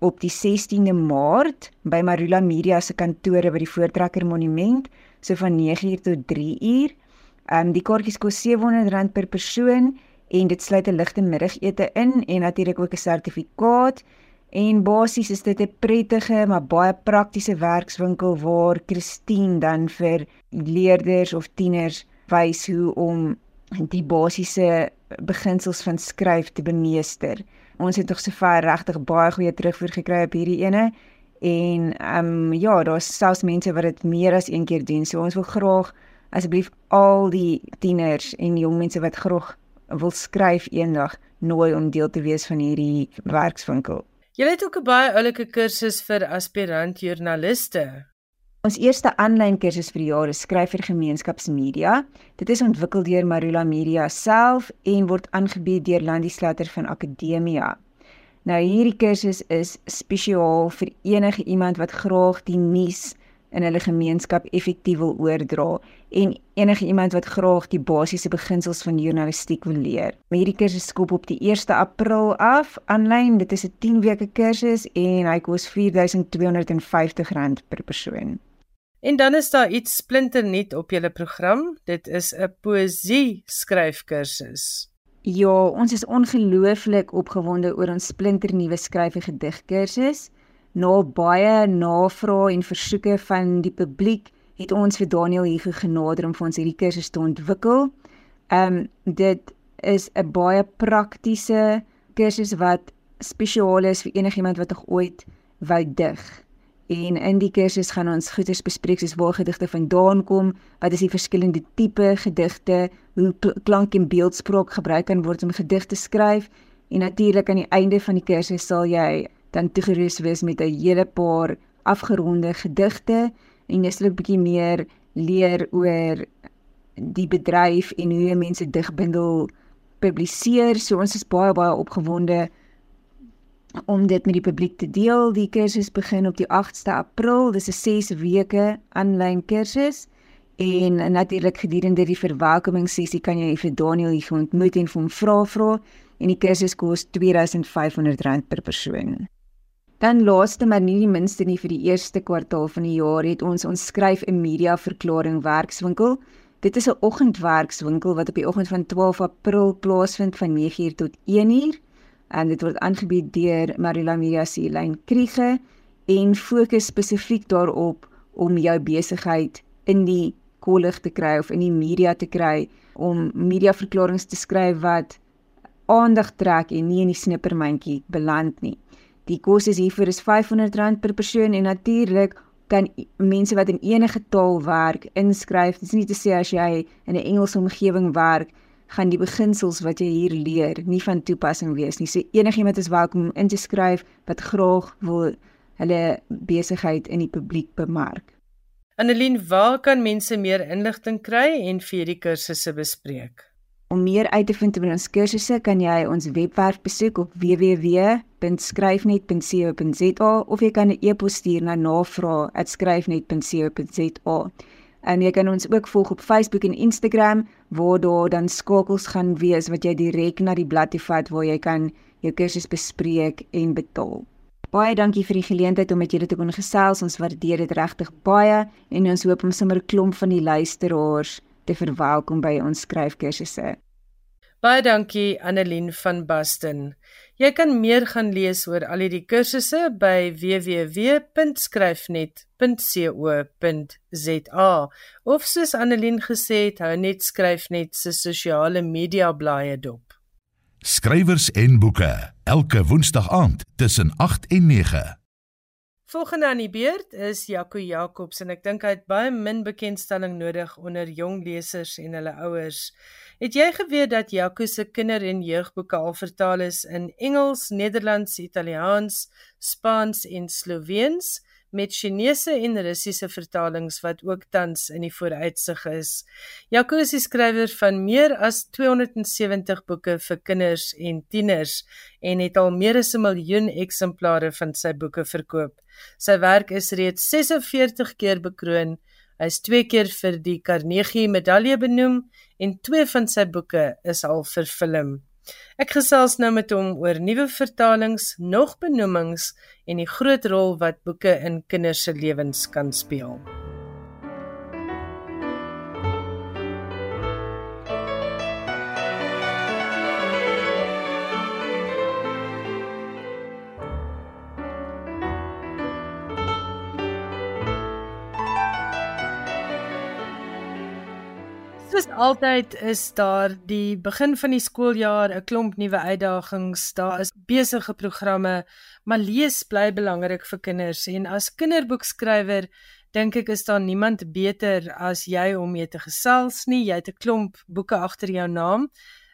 op die 16de Maart by Marula Media se kantore by die Voortrekker Monument, so van 9uur tot 3uur. Um die kaartjies kos R700 per persoon en dit sluit 'n ligte middagete in en natuurlik ook 'n sertifikaat. En basies is dit 'n prettige maar baie praktiese werkswinkel waar Christine dan vir leerders of tieners wys hoe om die basiese beginsels van skryf te bemeester ons het tog sover regtig baie goeie terugvoer gekry op hierdie ene en ehm um, ja, daar's selfs mense wat dit meer as een keer doen. So ons wil graag asseblief al die tieners en jong mense wat graag wil skryf eendag nooi om deel te wees van hierdie werkswinkel. Jy het ook 'n baie oulike kursus vir aspirant joernaliste. Ons eerste aanlyn kursus vir die jaar is skrywer gemeenskapsmedia. Dit is ontwikkel deur Marula Media self en word aangebied deur Landie Slatter van Akademia. Nou hierdie kursus is spesiaal vir enige iemand wat graag die nuus in hulle gemeenskap effektief wil oordra en enige iemand wat graag die basiese beginsels van journalistiek wil leer. Hierdie kursus skop op die 1 April af aanlyn. Dit is 'n 10 weke kursus en hy kos R4250 per persoon. En dan is daar iets splinternuut op julle program. Dit is 'n poësie skryfkursus. Ja, ons is ongelooflik opgewonde oor ons splinternuwe skryf en gedigkursus. Na baie navrae en versoeke van die publiek het ons vir Daniel hier genader om vir ons hierdie kursus te ontwikkel. Ehm um, dit is 'n baie praktiese kursus wat spesiaal is vir enigiemand wat ooit wou dig. En in die kursus gaan ons goeders bespreek soos waar gedigte vandaan kom, wat is die verskillende tipe gedigte, hoe klank en beeldspraak gebruik kan word om gedigte te skryf en natuurlik aan die einde van die kursus sal jy dan toegerus wees met 'n hele paar afgeronde gedigte en jy sal 'n bietjie meer leer oor die bedryf en hoe mense digbundel publiseer. So ons is baie baie opgewonde om dit met die publiek te deel. Die kursus begin op die 8ste April. Dis 'n 6 weke aanlyn kursus. En natuurlik gedurende die verwelkomingssessie kan jy vir Daniel hier ontmoet en vir hom vra vra en die kursus kos R2500 per persoon. Dan laaste maar nie die minste nie vir die eerste kwartaal van die jaar het ons ons skryf 'n media verklaring werkswinkel. Dit is 'n oggendwerkswinkel wat op die oggend van 12 April plaasvind van 9:00 tot 1:00 en dit word aangebied deur Marila Media se lyn Kriege en fokus spesifiek daarop om jou besigheid in die kollig te kry of in die media te kry om mediaverklaringe te skryf wat aandag trek en nie in die snippermandjie beland nie. Die kos is hiervoor is R500 per persoon en natuurlik kan mense wat in enige taal werk inskryf. Dit is nie te sê as jy in 'n Engelse omgewing werk gaan die beginsels wat jy hier leer nie van toepassing wees nie. So enigiemand is welkom om in te skryf wat graag wil hulle besigheid in die publiek bemark. Annelien, waar kan mense meer inligting kry en vir hierdie kursusse bespreek? Om meer uit te vind oor ons kursusse, kan jy ons webwerf besoek op www.skryfnet.co.za of jy kan 'n e-pos stuur na navraag@skryfnet.co.za. En jy kan ons ook volg op Facebook en Instagram waar daar dan skakels gaan wees wat jy direk na die blad toe vat waar jy kan jou kursus bespreek en betaal. Baie dankie vir die geleentheid om met julle te kon gesels. Ons waardeer dit regtig baie en ons hoop om sommer 'n klomp van die luisteraars te verwelkom by ons skryfkursusse. Baie dankie Annelien van Basten. Jy kan meer gaan lees oor al hierdie kursusse by www.skryfnet.co.za of soos Annelien gesê het, hou net Skryfnet se sosiale media blaaie dop. Skrywers en boeke elke woensdag aand tussen 8 en 9. Volgende aan die beurt is Jaco Jacobs en ek dink hy het baie min bekendstelling nodig onder jong lesers en hulle ouers. Het jy geweet dat Jaco se kinder- en jeugboeke al vertaal is in Engels, Nederlands, Italiaans, Spaans en Sloweens met Chinese en Russiese vertalings wat ook tans in die vooruitsig is. Jaco is die skrywer van meer as 270 boeke vir kinders en tieners en het al meer as 'n miljoen eksemplare van sy boeke verkoop. Sy werk is reeds 46 keer bekroon Hy is twee keer vir die Carnegie Medalje benoem en twee van sy boeke is al vervilm. Ek gesels nou met hom oor nuwe vertalings, nog benoemings en die groot rol wat boeke in kinders se lewens kan speel. Altyd is daar die begin van die skooljaar 'n klomp nuwe uitdagings. Daar is besige programme, maar lees bly belangrik vir kinders en as kinderboekskrywer dink ek is daar niemand beter as jy om mee te gesels nie. Jy het 'n klomp boeke agter jou naam.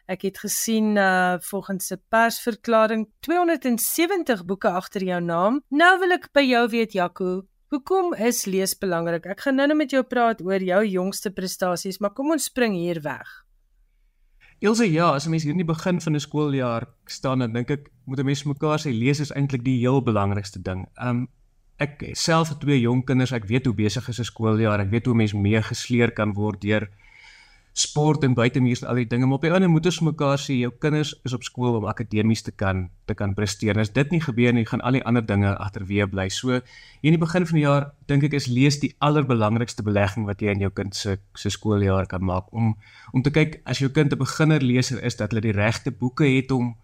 Ek het gesien uh volgens 'n persverklaring 270 boeke agter jou naam. Nou wil ek by jou weet Jaco, Hoekom is lees belangrik? Ek gaan nou-nou met jou praat oor jou jongste prestasies, maar kom ons spring hier weg. Ilse, ja, as 'n mens hier in die begin van 'n skooljaar staan, dan dink ek moet 'n mens mekaar sê lees is eintlik die heel belangrikste ding. Um ek self het twee jong kinders, ek weet hoe besig is 'n skooljaar, ek weet hoe mens mee gesleer kan word deur sport en buitemuur en al die dinge, maar op die ander moet ons mekaar sê jou kinders is op skool om akademies te kan te kan presteer. En as dit nie gebeur nie, gaan al die ander dinge agterweë bly. So hier in die begin van die jaar dink ek is lees die allerbelangrikste belegging wat jy in jou kind se se skooljaar kan maak om om te kyk as jou kind 'n beginner leser is dat hulle die regte boeke het om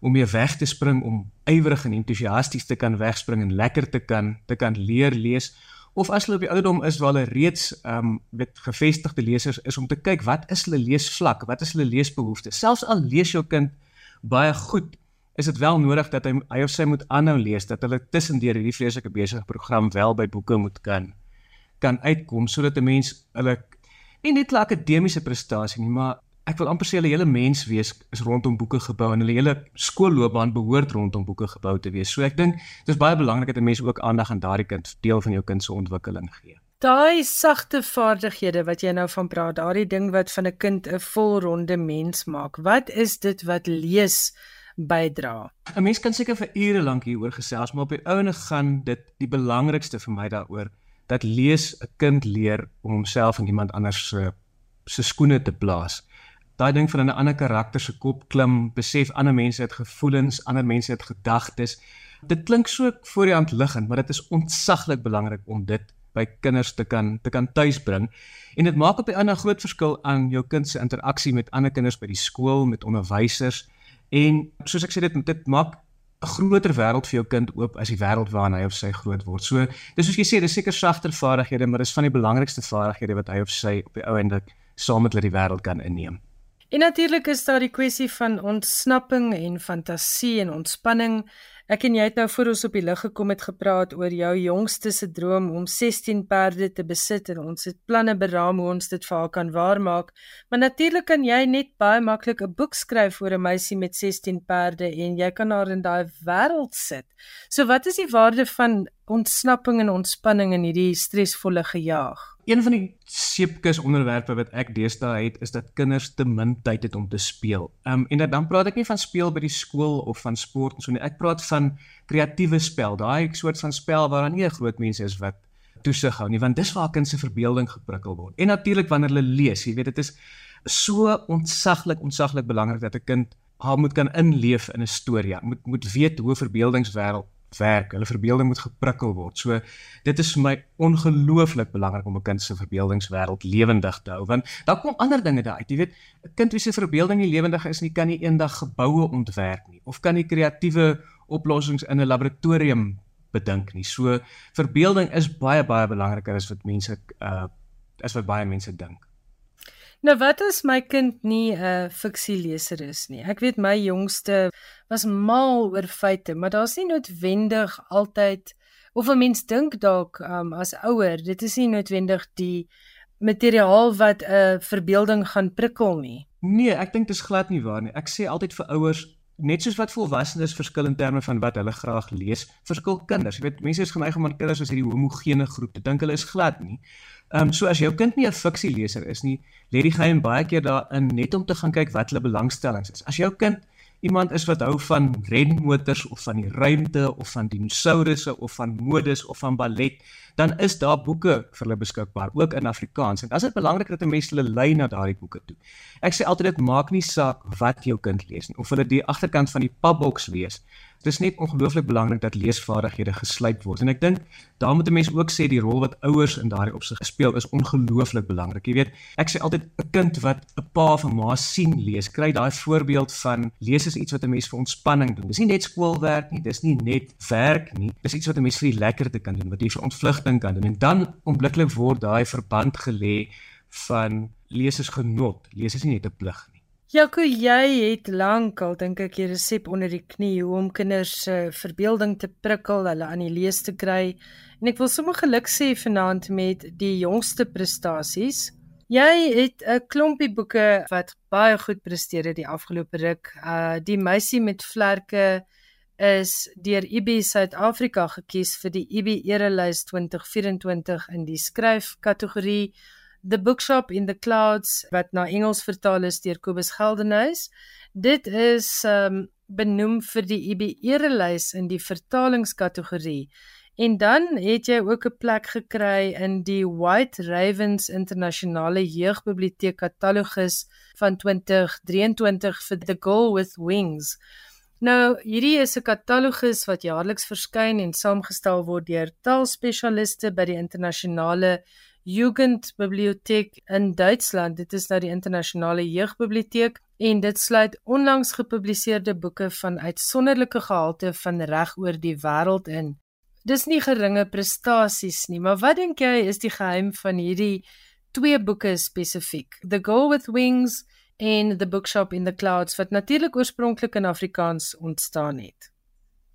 om mee weg te spring om ywerig en entoesiasties te kan wegspring en lekker te kan te kan leer lees of as hulle op die ouderdom is waar hulle reeds ehm um, weet gevestigde lesers is om te kyk wat is hulle leesvlak, wat is hulle leesbehoeftes. Selfs al lees jou kind baie goed, is dit wel nodig dat hy hy of sy moet aanhou lees, dat hulle tussendeur hierdie vreeslike besige program wel by boeke moet kan kan uitkom sodat 'n mens hulle nie net 'n akademiese prestasie nie, maar ek wil amper sê hulle hele mens wees is rondom boeke gebou en hulle hele skoolloopbaan behoort rondom boeke gebou te wees. So ek dink dis baie belangrik dat 'n mens ook aandag aan daardie kind deel van jou kind se ontwikkeling gee. Daai sagte vaardighede wat jy nou van praat, daardie ding wat van 'n kind 'n volronde mens maak. Wat is dit wat lees bydra? 'n Mens kan seker vir ure lank hieroor gesels, maar op die ouene gaan dit die belangrikste vir my daaroor dat lees 'n kind leer om homself en iemand anders se se skoene te plaas daai ding van 'n ander karakter se kop klim, besef ander mense het gevoelens, ander mense het gedagtes. Dit klink so voor die hand liggend, maar dit is ontsaglik belangrik om dit by kinders te kan te kan tuisbring. En dit maak op 'n ander groot verskil aan jou kind se interaksie met ander kinders by die skool, met onderwysers. En soos ek sê dit dit maak 'n groter wêreld vir jou kind oop as die wêreld waarin hy of sy groot word. So, dis soos jy sê, dis seker sagter vaardighede, maar dis van die belangrikste vaardighede wat hy of sy op die ou ende saam met hulle die wêreld kan inneem. En natuurlik is daar die kwessie van ontsnapping en fantasie en ontspanning. Ek en jy het nou voor ons op die lig gekom het gepraat oor jou jongste se droom om 16 perde te besit en ons het planne beraam hoe ons dit vir haar kan waarmaak. Maar natuurlik kan jy net baie maklik 'n boek skryf oor 'n meisie met 16 perde en jy kan haar in daai wêreld sit. So wat is die waarde van ontsnapping en ontspanning in hierdie stresvolle gejaag? Een van die seepkus onderwerpe wat ek deesdae het is dat kinders te min tyd het om te speel. Um, en dan praat ek nie van speel by die skool of van sport en so nie. Ek praat van kreatiewe spel, daai soort van spel waar daar nie 'n groot mense is wat toesig hou nie, want dis waar kind se verbeelding geprikkel word. En natuurlik wanneer hulle lees, jy weet dit is so ontsaglik ontsaglik belangrik dat 'n kind haar moet kan inleef in 'n storie. Moet moet weet hoe verbeeldingswêreld werk. Hulle verbeelding moet geprikkel word. So dit is vir my ongelooflik belangrik om 'n kind se verbeeldingswêreld lewendig te hou want daar kom ander dinge daar uit. Jy weet, 'n kind wie se verbeelding nie lewendig is nie, kan nie eendag geboue ontwerp nie of kan nie kreatiewe oplossings in 'n laboratorium bedink nie. So verbeelding is baie baie belangriker as wat mense uh as wat baie mense dink. Nou wat as my kind nie 'n uh, fiksieleser is nie? Ek weet my jongste was mal oor feite, maar daar's nie noodwendig altyd of 'n mens dink dalk um, as ouer, dit is nie noodwendig die materiaal wat 'n uh, verbeelding gaan prikkel nie. Nee, ek dink dit is glad nie waar nie. Ek sê altyd vir ouers net soos wat volwassenes verskil in terme van wat hulle graag lees, verskil kinders. Jy weet, mense is geneig om aan kinders as hierdie homogene groep te dink hulle is glad nie. Ehm um, so as jou kind nie 'n fiksieleser is nie, lê die geheim baie keer daarin net om te gaan kyk wat hulle belangstellings is. As jou kind iemand is wat hou van renmotors of van die ruimte of van dinosourusse of van modes of van ballet, dan is daar boeke vir hulle beskikbaar ook in Afrikaans. En dit is belangrik dat 'n mens hulle lei na daardie boeke toe. Ek sê altyd dit maak nie saak wat jou kind lees nie of hulle die agterkant van die papboks lees dis net ongelooflik belangrik dat leesvaardighede geslyp word. En ek dink daar moet 'n mens ook sê die rol wat ouers in daardie opsig speel is ongelooflik belangrik. Jy weet, ek sê altyd 'n kind wat 'n pa of 'n ma sien lees, kry daai voorbeeld van lees is iets wat 'n mens vir ontspanning doen. Dis nie net skoolwerk nie, dis nie net werk nie. Dis iets wat 'n mens vir die lekkerte kan doen, wat jy vir ontvlugting kan doen. En dan onmiddellik word daai verband gelê van lees is genot. Lees is nie net 'n plig Jaco, jy het lankal dink ek jy resep onder die knie hoe om kinders se uh, verbeelding te prikkel, hulle aan die lees te kry. En ek wil sommer geluk sê vanaand met die jongste prestasies. Jy het 'n klompie boeke wat baie goed presteer het die afgelope ruk. Uh die meisie met vlerke is deur IB Suid-Afrika gekies vir die IB Erelys 2024 in die skryfkategorie. The Bookshop in the Clouds wat na Engels vertaal is deur Kobus Geldenhuys. Dit is um benoem vir die IB erelys in die vertalingskategorie. En dan het jy ook 'n plek gekry in die White Ravens Internasionale Jeugbiblioteek Katalogus van 2023 vir The Girl with Wings. Nou, hierdie is 'n katalogus wat jaarliks verskyn en saamgestel word deur taalspesialiste by die internasionale Jugendbibliothek in Duitsland. Dit is nou die internasionale jeugbiblioteek en dit sluit onlangs gepubliseerde boeke van uitsonderlike gehalte van reg oor die wêreld in. Dis nie geringe prestasies nie, maar wat dink jy is die geheim van hierdie twee boeke spesifiek? The Girl with Wings en The Bookshop in the Clouds wat natuurlik oorspronklik in Afrikaans ontstaan het.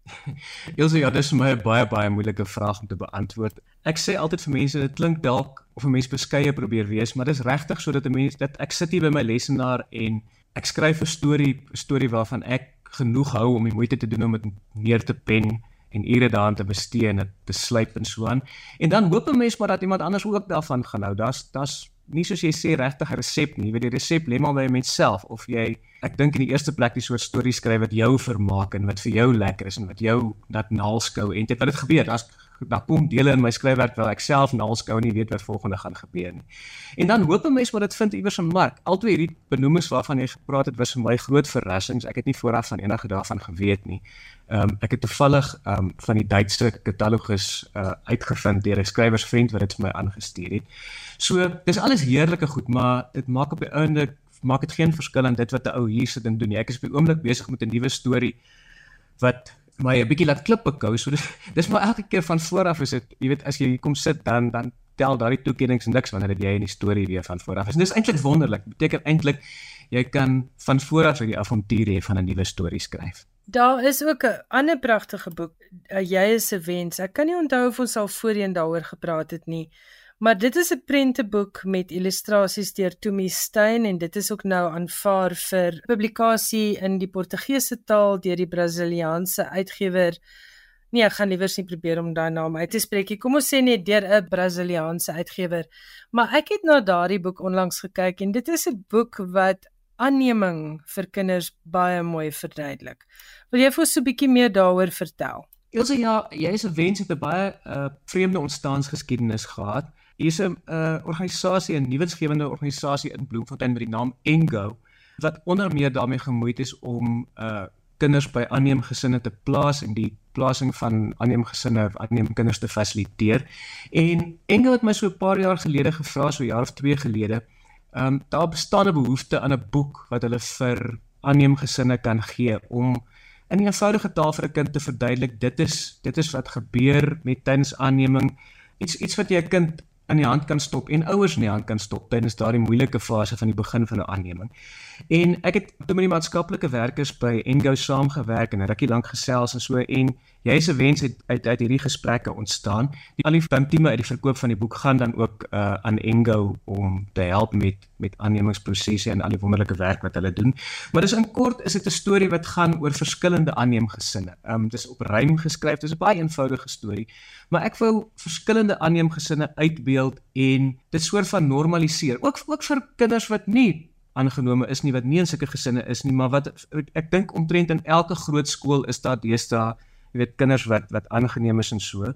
*laughs* Elsje, ja, dis vir my 'n baie baie moeilike vraag om te beantwoord. Ek sê altyd vir mense, dit klink dalk of 'n mens beskeie probeer wees, maar dis regtig sodat 'n mens dat ek sit hier by my lesenaar en ek skryf 'n storie, 'n storie waarvan ek genoeg hou om die moeite te doen om dit neer te pen en ure daaraan te bestee en dit te slyp en so aan. En dan hoop 'n mens maar dat iemand anders ook daarvan gaan hou. Daar's daar's nie soos jy sê regtig 'n resep nie. Jy weet die resep lê maar by mens self of jy ek dink in die eerste plek die soort stories skryf wat jou vermaak en wat vir jou lekker is en wat jou dat naalskou en dit wat dit gebeur. Daar's daar kom dele in my skryfwerk waar ek self naalskou nie weet wat volgende gaan gebeur nie. En dan hoop 'n mens maar dit vind iewers 'n mark. Altyd hierdie benoemings waarvan jy gepraat het was vir my groot verrassings. Ek het nie vooraf van enige daarvan geweet nie. Ehm um, ek het toevallig ehm um, van die Duitse katalogus uh, uitgevind deur 'n skrywersvriend wat dit vir my aangestuur het. So, dis alles heerlike goed, maar dit maak op die einde maak dit geen verskil aan dit wat 'n ou hier sit en doen nie. Ek is op die oomblik besig met 'n nuwe storie wat my 'n bietjie laat klippe kou. So dis *laughs* dis maar elke keer van vooraf is dit, jy weet, as jy kom sit dan dan tel daardie toekennings niks wanneer dit jy in die storie weer van vooraf is. En dis eintlik wonderlik. Beteken eintlik jy kan van vooraf uit die avontuur hê van 'n nuwe storie skryf. Daar is ook 'n ander pragtige boek, Jy is 'n wens. Ek kan nie onthou of ons al voorheen daaroor gepraat het nie. Maar dit is 'n prenteboek met illustrasies deur Tumi Steyn en dit is ook nou aanvaar vir publikasie in die Portugese taal deur die Brasiliaanse uitgewer. Nee, ek gaan liewer nie probeer om daai naam uit te spreek nie. Kom ons sê net deur 'n Brasiliaanse uitgewer. Maar ek het na daardie boek onlangs gekyk en dit is 'n boek wat aanneming vir kinders baie mooi verduidelik. Wil jy vir ons so 'n bietjie meer daaroor vertel? Elsə ja, jy is 'n wens het 'n baie uh, vreemde ontstaansgeskiedenis gehad. Hier's 'n uh, organisasie, 'n nuwensgewende organisasie in Bloemfontein met die naam Engo wat onder meer daarmee gemoeid is om uh kinders by aanneemgesinne te plaas en die plasing van aanneemgesinne of aanneemkinders te fasiliteer. En Engel het my so 'n paar jaar gelede gevra, so jaar of 2 gelede, ehm um, daar bestaan 'n behoefte aan 'n boek wat hulle vir aanneemgesinne kan gee om in 'n eenvoudige taal vir 'n kind te verduidelik dit is dit is wat gebeur met tydens aanneming. Iets iets wat jy 'n kind in die hand kan stop en ouers in die hand kan stop tydens daardie moeilike fase van die begin van 'n aanneming. En ek het met die maatskaplike werkers by Engo saamgewerk en rukkie lank gesels en so en jy se wens het uit uit hierdie gesprekke ontstaan. Die al die intieme uit die verkoop van die boek gaan dan ook uh, aan Engo om te help met met aannemingsprosesse en al die wonderlike werk wat hulle doen. Maar dis in kort is dit 'n storie wat gaan oor verskillende aanneemgesinne. Ehm um, dis op rym geskryf. Dis 'n baie eenvoudige storie, maar ek wou verskillende aanneemgesinne uitbeeld en dit soort van normaliseer. Ook ook vir kinders wat nie aangenome is nie wat nie in sulke gesinne is nie, maar wat ek, dink omtrent in elke groot skool is daar deesdae, jy weet kinders wat wat aangeneem is en so.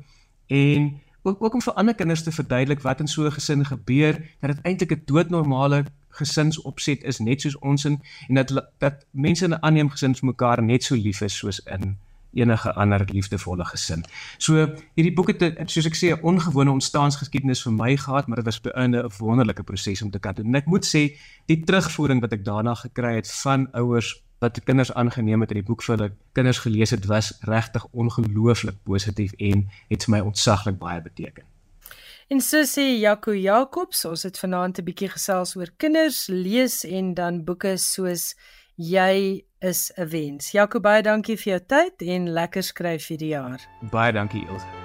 En ook ook om vir ander kinders te verduidelik wat in so 'n gesin gebeur, dat dit eintlik 'n doodnormale gesinsopset is net soos ons in en dat dat mense in 'n aanneem gesin vir mekaar net so lief is soos in enige ander liefdevolle gesin. So hierdie boek het soos ek sê 'n ongewone ontstaansgeskiedenis vir my gehad, maar dit was beinde 'n wonderlike proses om te kan doen. En ek moet sê die terugvoering wat ek daarna gekry het van ouers wat kinders aangeneem het en die boek vir hulle kinders gelees het, was regtig ongelooflik positief en het vir my ontsaglik baie beteken. En so sê Jaco Jacobs, ons het vanaand 'n bietjie gesels oor kinders lees en dan boeke soos jy is 'n wens. Jaco baie dankie vir jou tyd en lekker skryf hierdie jaar. Baie dankie Ilse.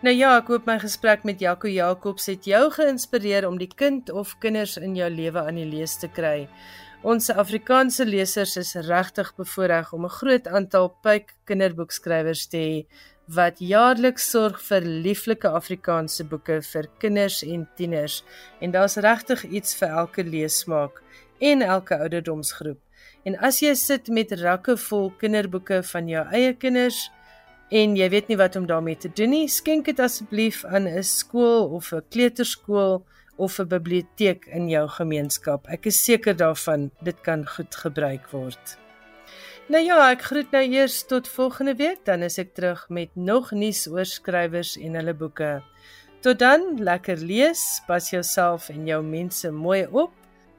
Nou ja, ek hoop my gesprek met Jaco Jacobs het jou geïnspireer om die kind of kinders in jou lewe aan die lees te kry. Ons Afrikaanse lesers is regtig bevoordeel om 'n groot aantal pyp kinderboekskrywers te hê wat jaarliks sorg vir lieflike Afrikaanse boeke vir kinders en tieners en daar's regtig iets vir elke leesmaak en elke ouderdomsgroep. En as jy sit met rakke vol kinderboeke van jou eie kinders, en jy weet nie wat om daarmee te doen nie, skenk dit asseblief aan 'n skool of 'n kleuterskool of 'n biblioteek in jou gemeenskap. Ek is seker daarvan dit kan goed gebruik word. Nou ja, ek groet nou eers tot volgende week, dan is ek terug met nog nuus oor skrywers en hulle boeke. Tot dan, lekker lees, pas jouself en jou mense mooi op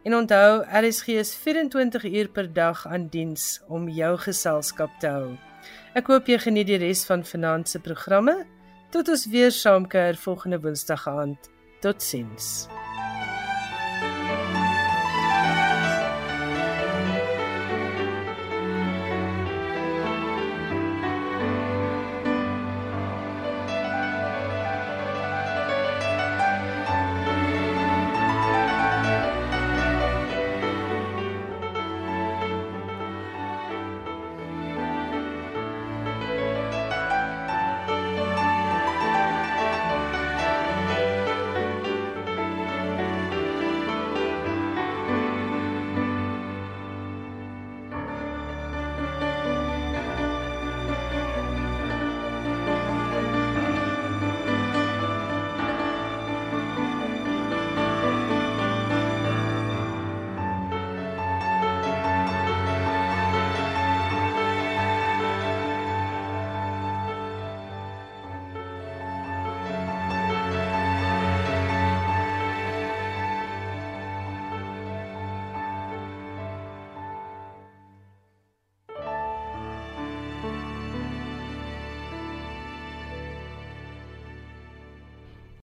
en onthou, RSG is 24 uur per dag aan diens om jou geselskap te hou. Ek hoop jy geniet die res van vanaand se programme. Tot ons weer saamkuier volgende Woensdag aand. Totsiens.